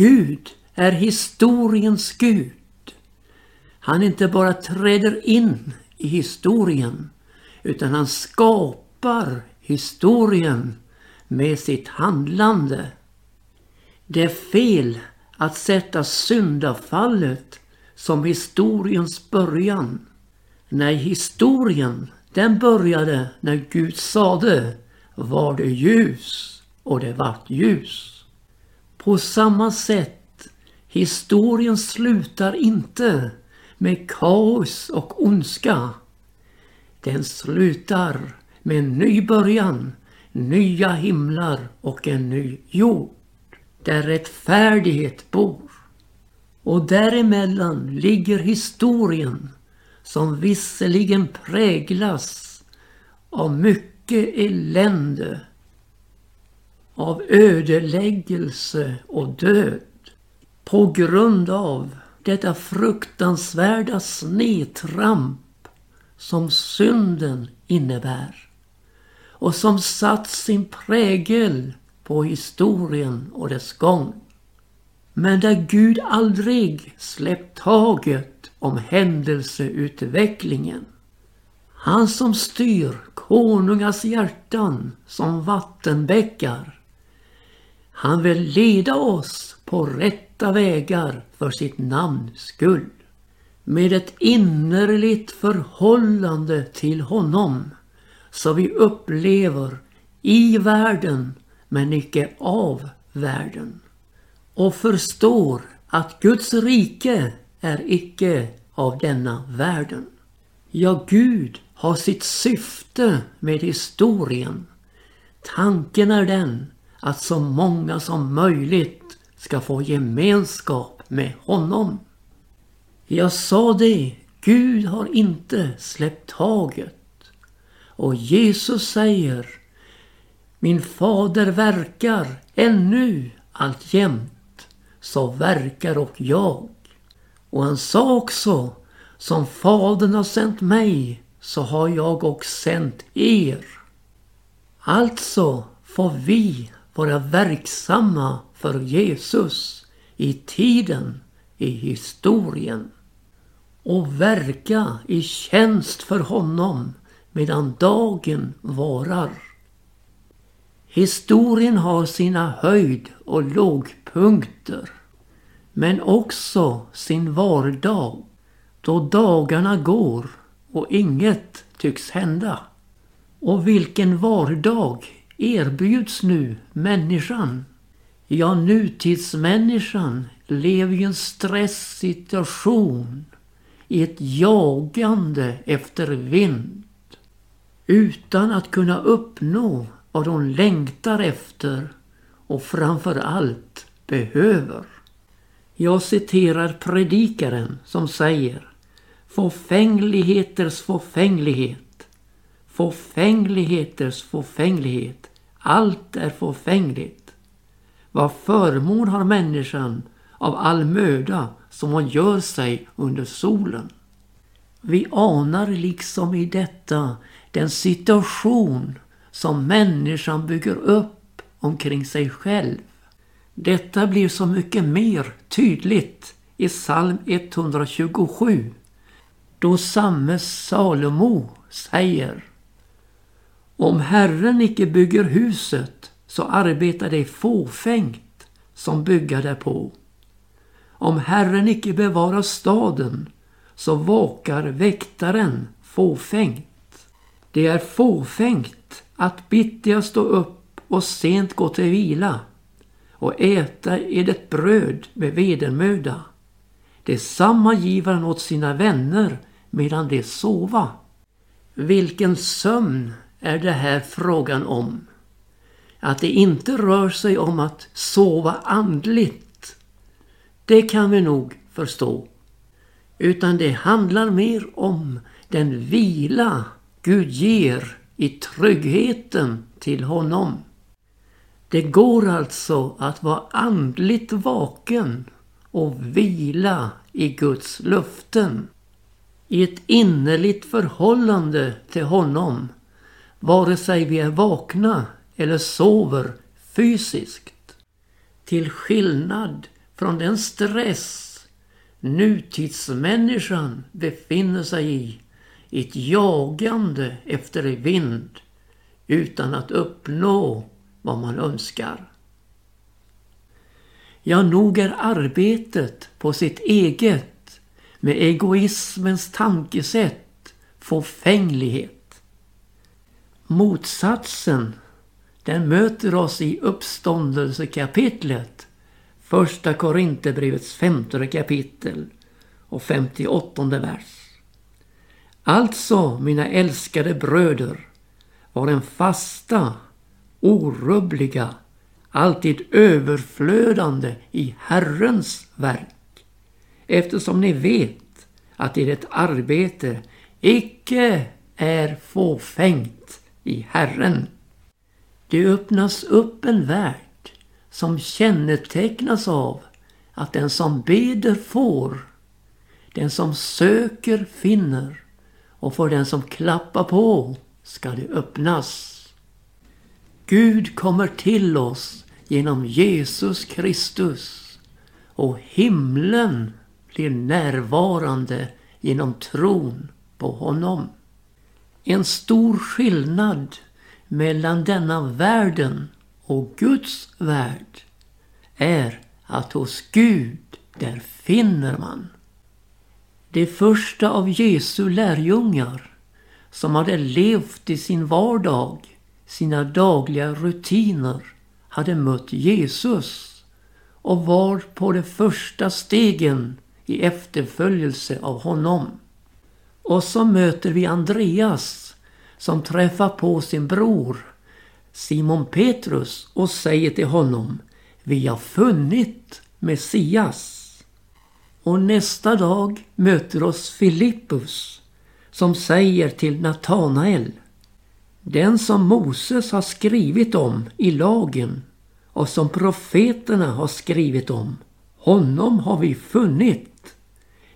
Gud är historiens Gud. Han inte bara träder in i historien utan han skapar historien med sitt handlande. Det är fel att sätta syndafallet som historiens början. Nej, historien den började när Gud sade var det ljus och det vart ljus. På samma sätt, historien slutar inte med kaos och ondska. Den slutar med en ny början, nya himlar och en ny jord där rättfärdighet bor. Och däremellan ligger historien som visserligen präglas av mycket elände, av ödeläggelse och död på grund av detta fruktansvärda snedtramp som synden innebär och som satt sin prägel på historien och dess gång. Men där Gud aldrig släppt taget om händelseutvecklingen. Han som styr konungars hjärtan som vattenbäckar. Han vill leda oss på rätta vägar för sitt namns skull. Med ett innerligt förhållande till honom så vi upplever i världen men icke av världen. Och förstår att Guds rike är icke av denna världen. Ja, Gud har sitt syfte med historien. Tanken är den att så många som möjligt ska få gemenskap med honom. Jag sa det, Gud har inte släppt taget. Och Jesus säger Min fader verkar ännu alltjämt, så verkar och jag. Och han sa också Som Fadern har sänt mig så har jag också sänt er. Alltså får vi vara verksamma för Jesus i tiden, i historien och verka i tjänst för honom medan dagen varar. Historien har sina höjd och lågpunkter men också sin vardag då dagarna går och inget tycks hända. Och vilken vardag erbjuds nu människan? Ja, nutidsmänniskan lever i en stresssituation i ett jagande efter vind utan att kunna uppnå vad hon längtar efter och framför allt behöver. Jag citerar predikaren som säger Fåfängligheters fåfänglighet. Fåfängligheters fåfänglighet. Allt är fåfängligt. Vad förmån har människan av all möda som hon gör sig under solen. Vi anar liksom i detta den situation som människan bygger upp omkring sig själv. Detta blir så mycket mer tydligt i psalm 127 då samme Salomo säger om Herren icke bygger huset så arbetar det fåfängt som bygga därpå. Om Herren icke bevarar staden så vakar väktaren fåfängt. Det är fåfängt att bittiga stå upp och sent gå till vila och äta edet bröd med vedermöda. Detsamma giver han åt sina vänner medan de sova. Vilken sömn är det här frågan om? Att det inte rör sig om att sova andligt. Det kan vi nog förstå. Utan det handlar mer om den vila Gud ger i tryggheten till honom. Det går alltså att vara andligt vaken och vila i Guds löften i ett innerligt förhållande till honom vare sig vi är vakna eller sover fysiskt. Till skillnad från den stress nutidsmänniskan befinner sig i. Ett jagande efter vind utan att uppnå vad man önskar. Ja, nog är arbetet på sitt eget med egoismens tankesätt fåfänglighet. Motsatsen, den möter oss i uppståndelsekapitlet Första Korinthierbrevets femtonde kapitel och 58 vers. Alltså, mina älskade bröder, var en fasta, orubbliga, alltid överflödande i Herrens verk. Eftersom ni vet att ert arbete icke är fåfängt i Herren. Det öppnas upp en värld som kännetecknas av att den som beder får, den som söker finner och för den som klappar på ska det öppnas. Gud kommer till oss genom Jesus Kristus och himlen blir närvarande genom tron på honom. En stor skillnad mellan denna världen och Guds värld är att hos Gud, där finner man. Det första av Jesu lärjungar som hade levt i sin vardag, sina dagliga rutiner, hade mött Jesus och var på de första stegen i efterföljelse av honom. Och så möter vi Andreas som träffar på sin bror Simon Petrus och säger till honom Vi har funnit Messias. Och nästa dag möter oss Filippus som säger till Natanael Den som Moses har skrivit om i lagen och som profeterna har skrivit om honom har vi funnit.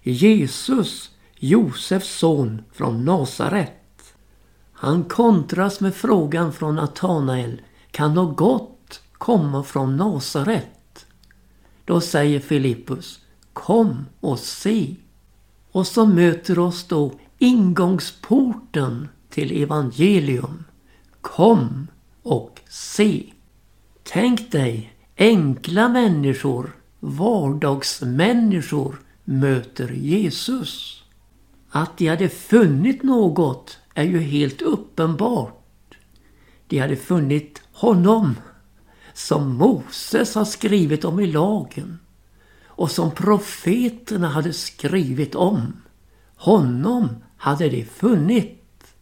Jesus, Josefs son från Nasaret. Han kontras med frågan från Natanael. Kan något gott komma från Nasaret? Då säger Filippus. Kom och se. Och så möter oss då ingångsporten till evangelium. Kom och se. Tänk dig enkla människor, vardagsmänniskor möter Jesus. Att de hade funnit något är ju helt uppenbart. De hade funnit honom som Moses har skrivit om i lagen och som profeterna hade skrivit om. Honom hade de funnit.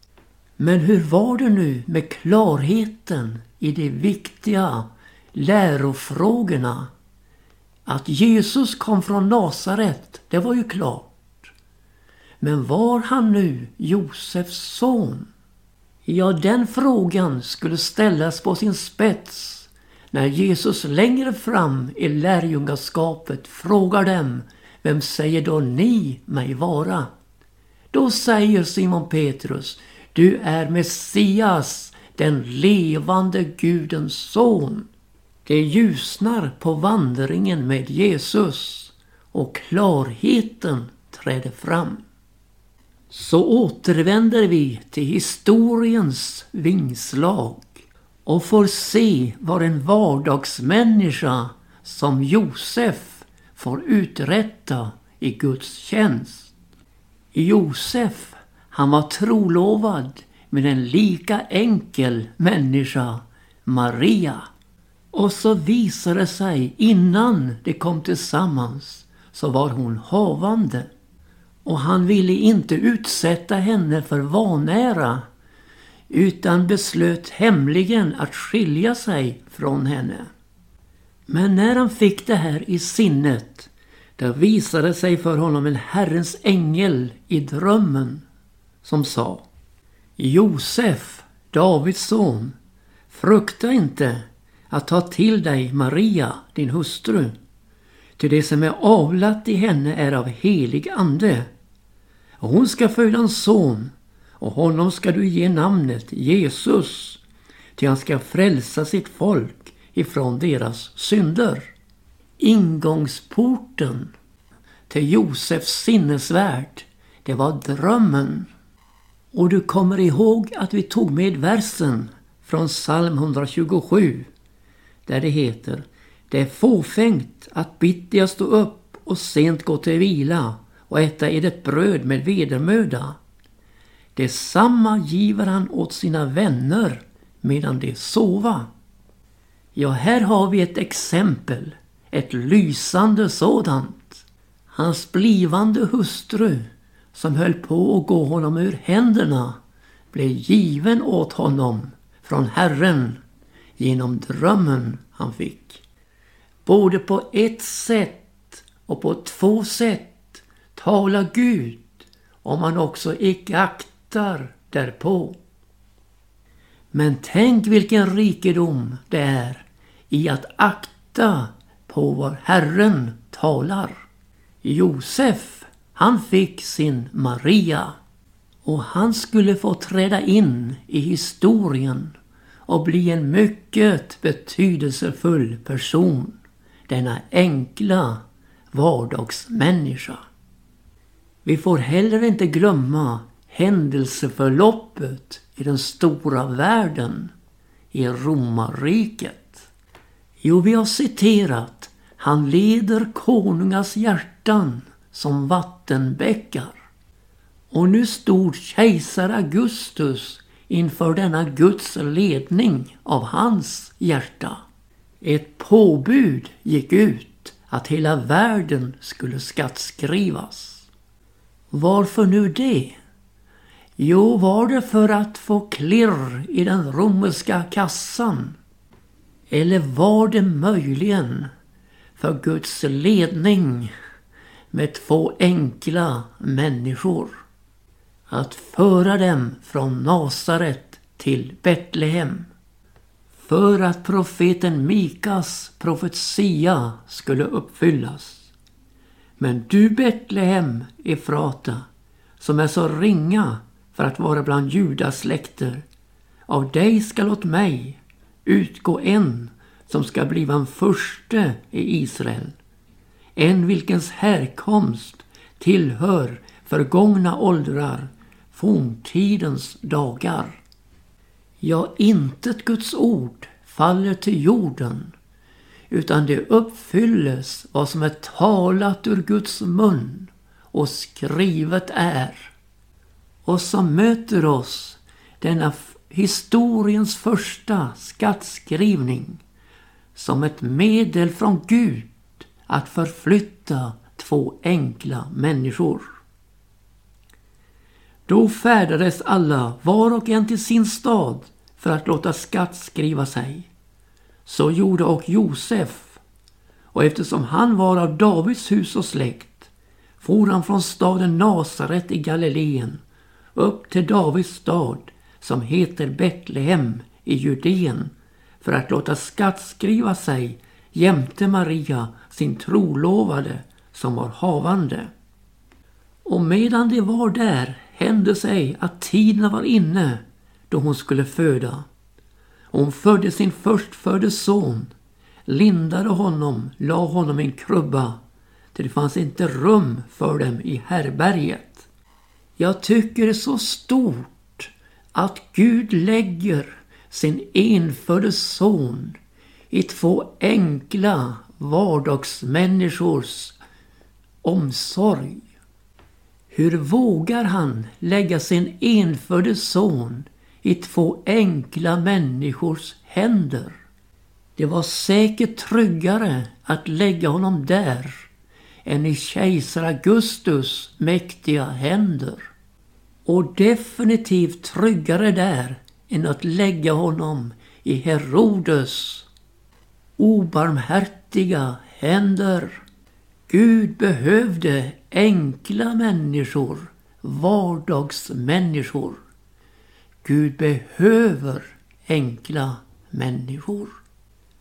Men hur var det nu med klarheten i de viktiga lärofrågorna? Att Jesus kom från Nasaret, det var ju klart. Men var han nu Josefs son? Ja, den frågan skulle ställas på sin spets när Jesus längre fram i lärjungaskapet frågar dem Vem säger då ni mig vara? Då säger Simon Petrus Du är Messias, den levande Gudens son. Det ljusnar på vandringen med Jesus och klarheten träder fram så återvänder vi till historiens vingslag och får se vad en vardagsmänniska som Josef får uträtta i Guds tjänst. Josef, han var trolovad med en lika enkel människa, Maria. Och så visade det sig innan de kom tillsammans så var hon havande och han ville inte utsätta henne för vanära utan beslöt hemligen att skilja sig från henne. Men när han fick det här i sinnet där visade sig för honom en Herrens ängel i drömmen som sa Josef, Davids son, frukta inte att ta till dig Maria, din hustru. Ty det som är avlat i henne är av helig ande. Och hon ska föda en son och honom ska du ge namnet Jesus. Ty han ska frälsa sitt folk ifrån deras synder. ingångsporten till Josefs sinnesvärld, det var drömmen. Och du kommer ihåg att vi tog med versen från psalm 127 där det heter det är fåfängt att bittiga stå upp och sent gå till vila och äta edet bröd med vedermöda. Detsamma giver han åt sina vänner medan de sova. Ja, här har vi ett exempel, ett lysande sådant. Hans blivande hustru som höll på att gå honom ur händerna blev given åt honom från Herren genom drömmen han fick. Både på ett sätt och på två sätt talar Gud om man också icke aktar därpå. Men tänk vilken rikedom det är i att akta på vad Herren talar. Josef, han fick sin Maria och han skulle få träda in i historien och bli en mycket betydelsefull person. Denna enkla vardagsmänniska. Vi får heller inte glömma händelseförloppet i den stora världen, i romarriket. Jo, vi har citerat Han leder konungas hjärtan som vattenbäckar. Och nu stod kejsar Augustus inför denna Guds ledning av hans hjärta. Ett påbud gick ut att hela världen skulle skattskrivas. Varför nu det? Jo, var det för att få klirr i den romerska kassan? Eller var det möjligen för Guds ledning med två enkla människor? Att föra dem från Nasaret till Betlehem för att profeten Mikas profetia skulle uppfyllas. Men du Betlehem, Efrata, som är så ringa för att vara bland Judas släkter. Av dig skall åt mig utgå en som ska bliva en förste i Israel. En vilkens härkomst tillhör förgångna åldrar, forntidens dagar. Ja, intet Guds ord faller till jorden, utan det uppfylles vad som är talat ur Guds mun och skrivet är och som möter oss denna historiens första skattskrivning som ett medel från Gud att förflytta två enkla människor. Då färdades alla var och en till sin stad för att låta skatt skriva sig. Så gjorde och Josef och eftersom han var av Davids hus och släkt for han från staden Nasaret i Galileen upp till Davids stad som heter Betlehem i Judeen för att låta skattskriva sig jämte Maria, sin trolovade, som var havande. Och medan de var där hände sig att tiden var inne då hon skulle föda. Hon födde sin förstfödde son, lindade honom, la honom i en krubba, till det fanns inte rum för dem i härberget. Jag tycker det är så stort att Gud lägger sin enfödde son i två enkla vardagsmänniskors omsorg. Hur vågar han lägga sin enfödde son i två enkla människors händer? Det var säkert tryggare att lägga honom där än i kejsar Augustus mäktiga händer. Och definitivt tryggare där än att lägga honom i Herodes obarmhärtiga händer. Gud behövde enkla människor, vardagsmänniskor. Gud behöver enkla människor.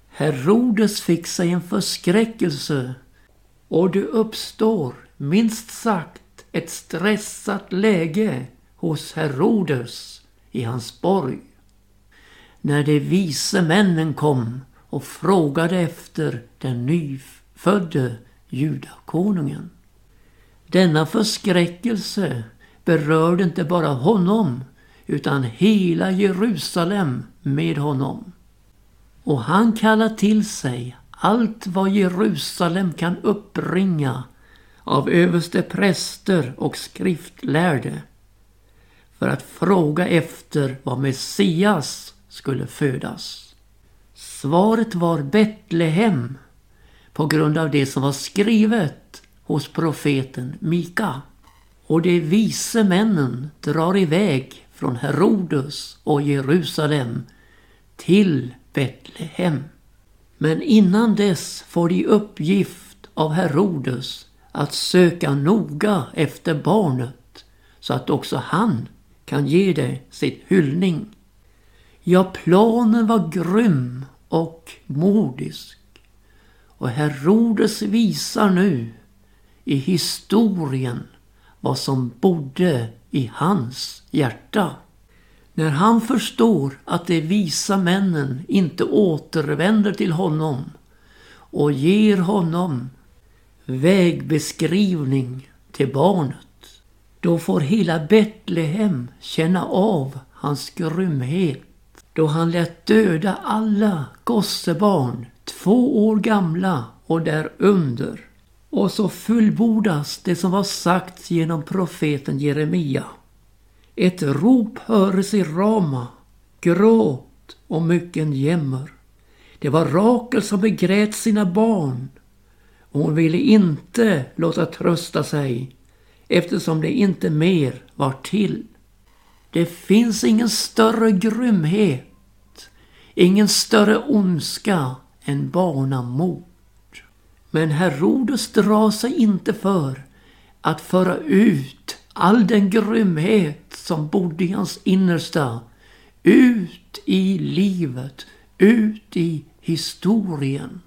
Herodes fick sig en förskräckelse och det uppstår, minst sagt, ett stressat läge hos Herodes i hans borg. När de vise männen kom och frågade efter den nyfödde judakonungen. Denna förskräckelse berörde inte bara honom utan hela Jerusalem med honom. Och han kallar till sig allt vad Jerusalem kan uppbringa av överste präster och skriftlärde för att fråga efter var Messias skulle födas. Svaret var Betlehem på grund av det som var skrivet hos profeten Mika. Och de vise männen drar iväg från Herodes och Jerusalem till Betlehem. Men innan dess får de uppgift av Herodes att söka noga efter barnet så att också han kan ge det sitt hyllning. Ja, planen var grym och modisk. Och Herodes visar nu i historien vad som bodde i hans hjärta. När han förstår att de visa männen inte återvänder till honom och ger honom vägbeskrivning till barnet. Då får hela Betlehem känna av hans grymhet. Då han lät döda alla gossebarn, två år gamla och därunder. Och så fullbordas det som var sagt genom profeten Jeremia. Ett rop höres i Rama, gråt och mycken jämmer. Det var Rakel som begrät sina barn och hon ville inte låta trösta sig eftersom det inte mer var till. Det finns ingen större grymhet, ingen större ondska än barnamord. Men Herodes drar sig inte för att föra ut all den grymhet som bodde i hans innersta ut i livet, ut i historien.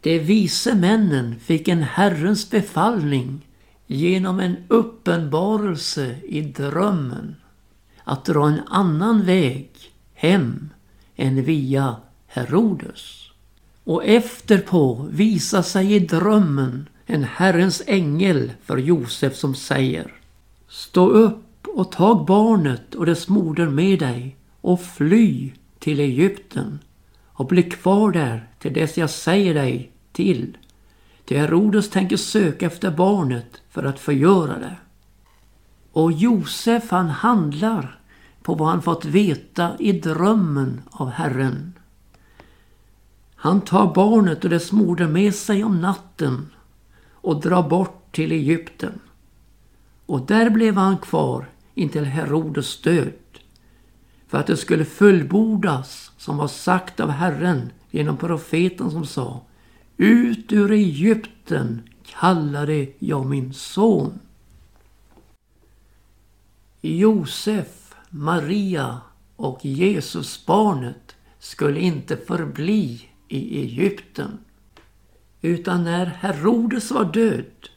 De vise männen fick en Herrens befallning genom en uppenbarelse i drömmen att dra en annan väg hem än via Herodes. Och efterpå visar sig i drömmen en Herrens ängel för Josef som säger Stå upp och tag barnet och dess moder med dig och fly till Egypten och bli kvar där till dess jag säger dig till. Till Herodes tänker söka efter barnet för att förgöra det. Och Josef han handlar på vad han fått veta i drömmen av Herren. Han tar barnet och dess moder med sig om natten och drar bort till Egypten. Och där blev han kvar intill Herodes död. För att det skulle fullbordas som var sagt av Herren genom profeten som sa Ut ur Egypten kallade jag min son. Josef, Maria och Jesusbarnet skulle inte förbli i Egypten. Utan när Herodes var död,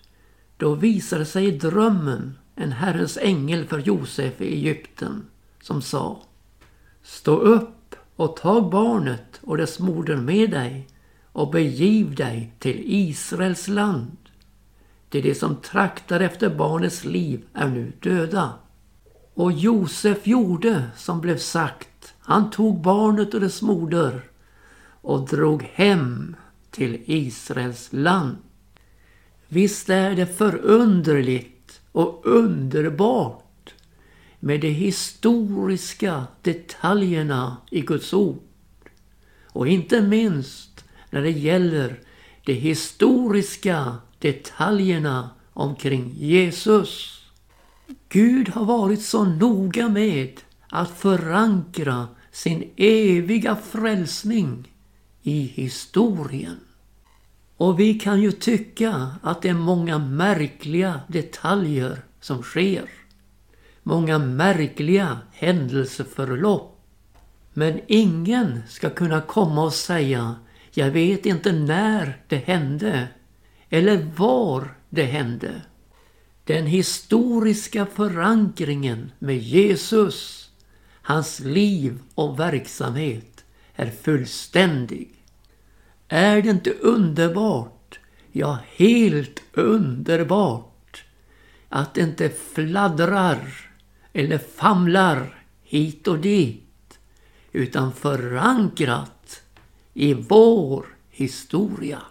då visade sig i drömmen en Herrens ängel för Josef i Egypten som sa Stå upp och tag barnet och dess moder med dig och begiv dig till Israels land. Till de som traktar efter barnets liv är nu döda. Och Josef gjorde som blev sagt. Han tog barnet och dess moder och drog hem till Israels land. Visst är det förunderligt och underbart med de historiska detaljerna i Guds ord. Och inte minst när det gäller de historiska detaljerna omkring Jesus. Gud har varit så noga med att förankra sin eviga frälsning i historien. Och vi kan ju tycka att det är många märkliga detaljer som sker. Många märkliga händelseförlopp. Men ingen ska kunna komma och säga jag vet inte när det hände eller var det hände. Den historiska förankringen med Jesus, hans liv och verksamhet är fullständig. Är det inte underbart? Ja, helt underbart att det inte fladdrar eller famlar hit och dit utan förankrat i vår historia.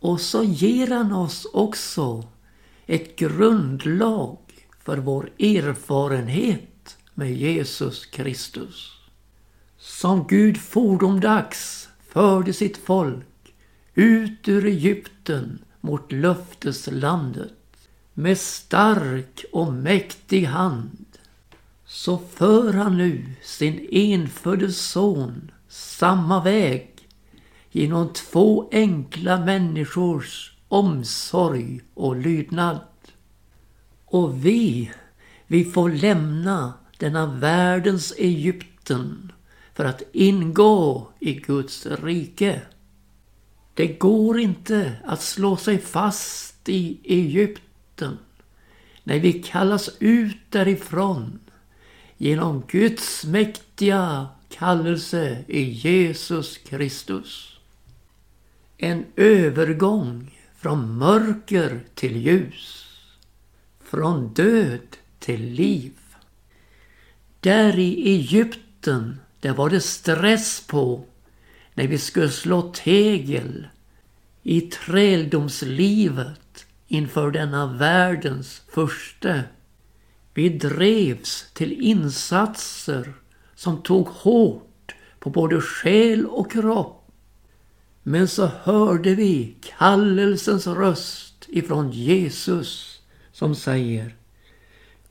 Och så ger han oss också ett grundlag för vår erfarenhet med Jesus Kristus. Som Gud fordomdags förde sitt folk ut ur Egypten mot löfteslandet med stark och mäktig hand så för han nu sin enfödde son samma väg genom två enkla människors omsorg och lydnad. Och vi, vi får lämna denna världens Egypten för att ingå i Guds rike. Det går inte att slå sig fast i Egypten när vi kallas ut därifrån genom Guds mäktiga kallelse i Jesus Kristus. En övergång från mörker till ljus. Från död till liv. Där i Egypten, där var det stress på när vi skulle slå tegel i träldomslivet inför denna världens första. Vi drevs till insatser som tog hårt på både själ och kropp. Men så hörde vi kallelsens röst ifrån Jesus som säger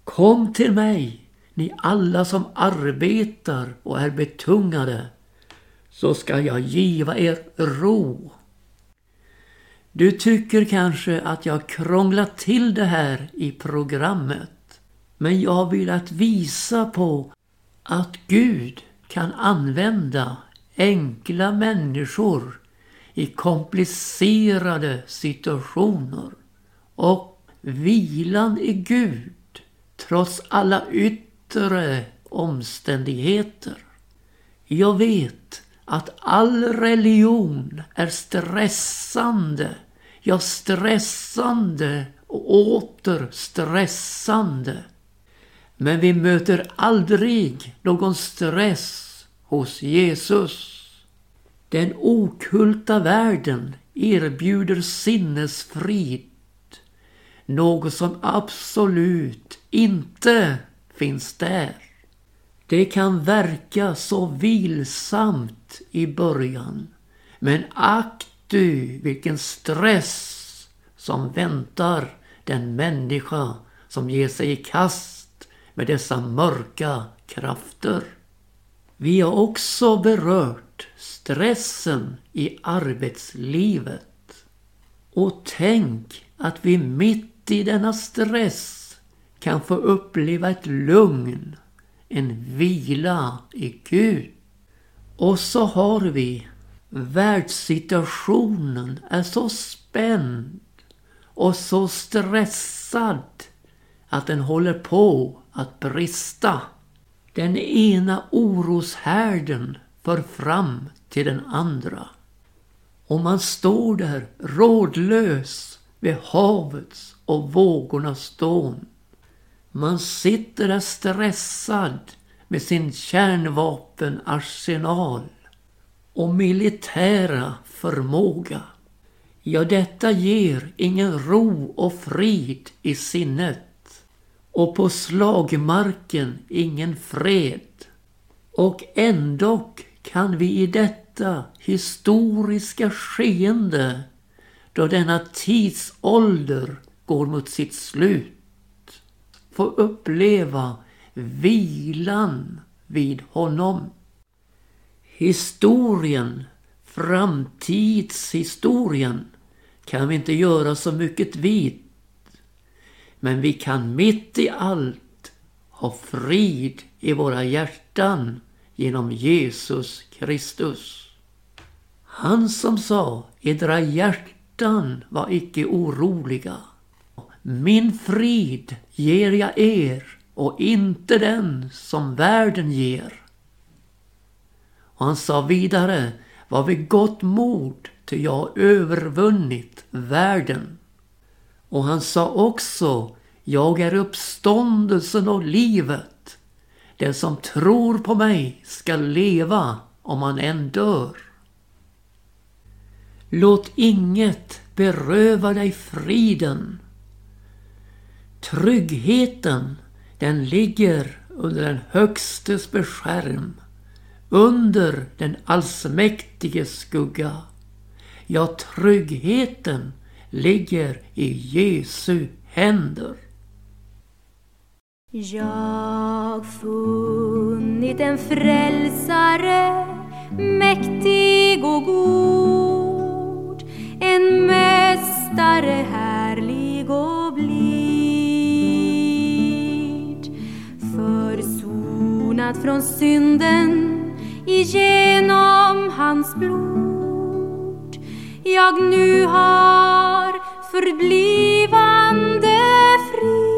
Kom till mig, ni alla som arbetar och är betungade, så ska jag giva er ro. Du tycker kanske att jag krånglat till det här i programmet. Men jag vill att visa på att Gud kan använda enkla människor i komplicerade situationer. Och vilan i Gud trots alla yttre omständigheter. Jag vet att all religion är stressande. Ja, stressande och åter stressande. Men vi möter aldrig någon stress hos Jesus. Den okulta världen erbjuder sinnesfrid. Något som absolut inte finns där. Det kan verka så vilsamt i början. Men ack du vilken stress som väntar den människa som ger sig i kast med dessa mörka krafter. Vi har också berört stressen i arbetslivet. Och tänk att vi mitt i denna stress kan få uppleva ett lugn en vila i Gud. Och så har vi världssituationen är så spänd och så stressad att den håller på att brista. Den ena oroshärden för fram till den andra. Och man står där rådlös vid havets och vågornas dån. Man sitter där stressad med sin kärnvapenarsenal och militära förmåga. Ja, detta ger ingen ro och frid i sinnet. Och på slagmarken ingen fred. Och ändå kan vi i detta historiska skeende, då denna tidsålder går mot sitt slut, få uppleva vilan vid honom. Historien, framtidshistorien, kan vi inte göra så mycket vid. Men vi kan mitt i allt ha frid i våra hjärtan genom Jesus Kristus. Han som sa, edra hjärtan var icke oroliga. Min frid ger jag er och inte den som världen ger. Och han sa vidare, var vid gott mod, ty jag har övervunnit världen. Och han sa också, jag är uppståndelsen och livet. Den som tror på mig ska leva om han än dör. Låt inget beröva dig friden. Tryggheten, den ligger under den Högstes beskärm, under den allsmäktiges skugga. Ja, tryggheten ligger i Jesu händer. Jag funnit en frälsare mäktig och god en mästare här försonad från synden igenom hans blod. Jag nu har förblivande frid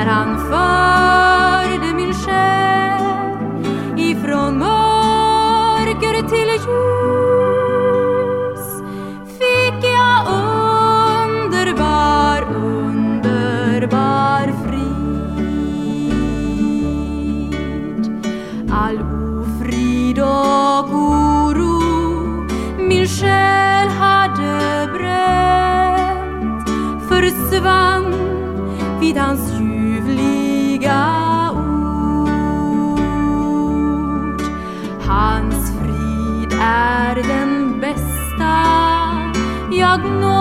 när han förde min själ ifrån mörker till ljus fick jag underbar, underbar frid. All ofrid och oro min själ hade bränt försvann vid hans gör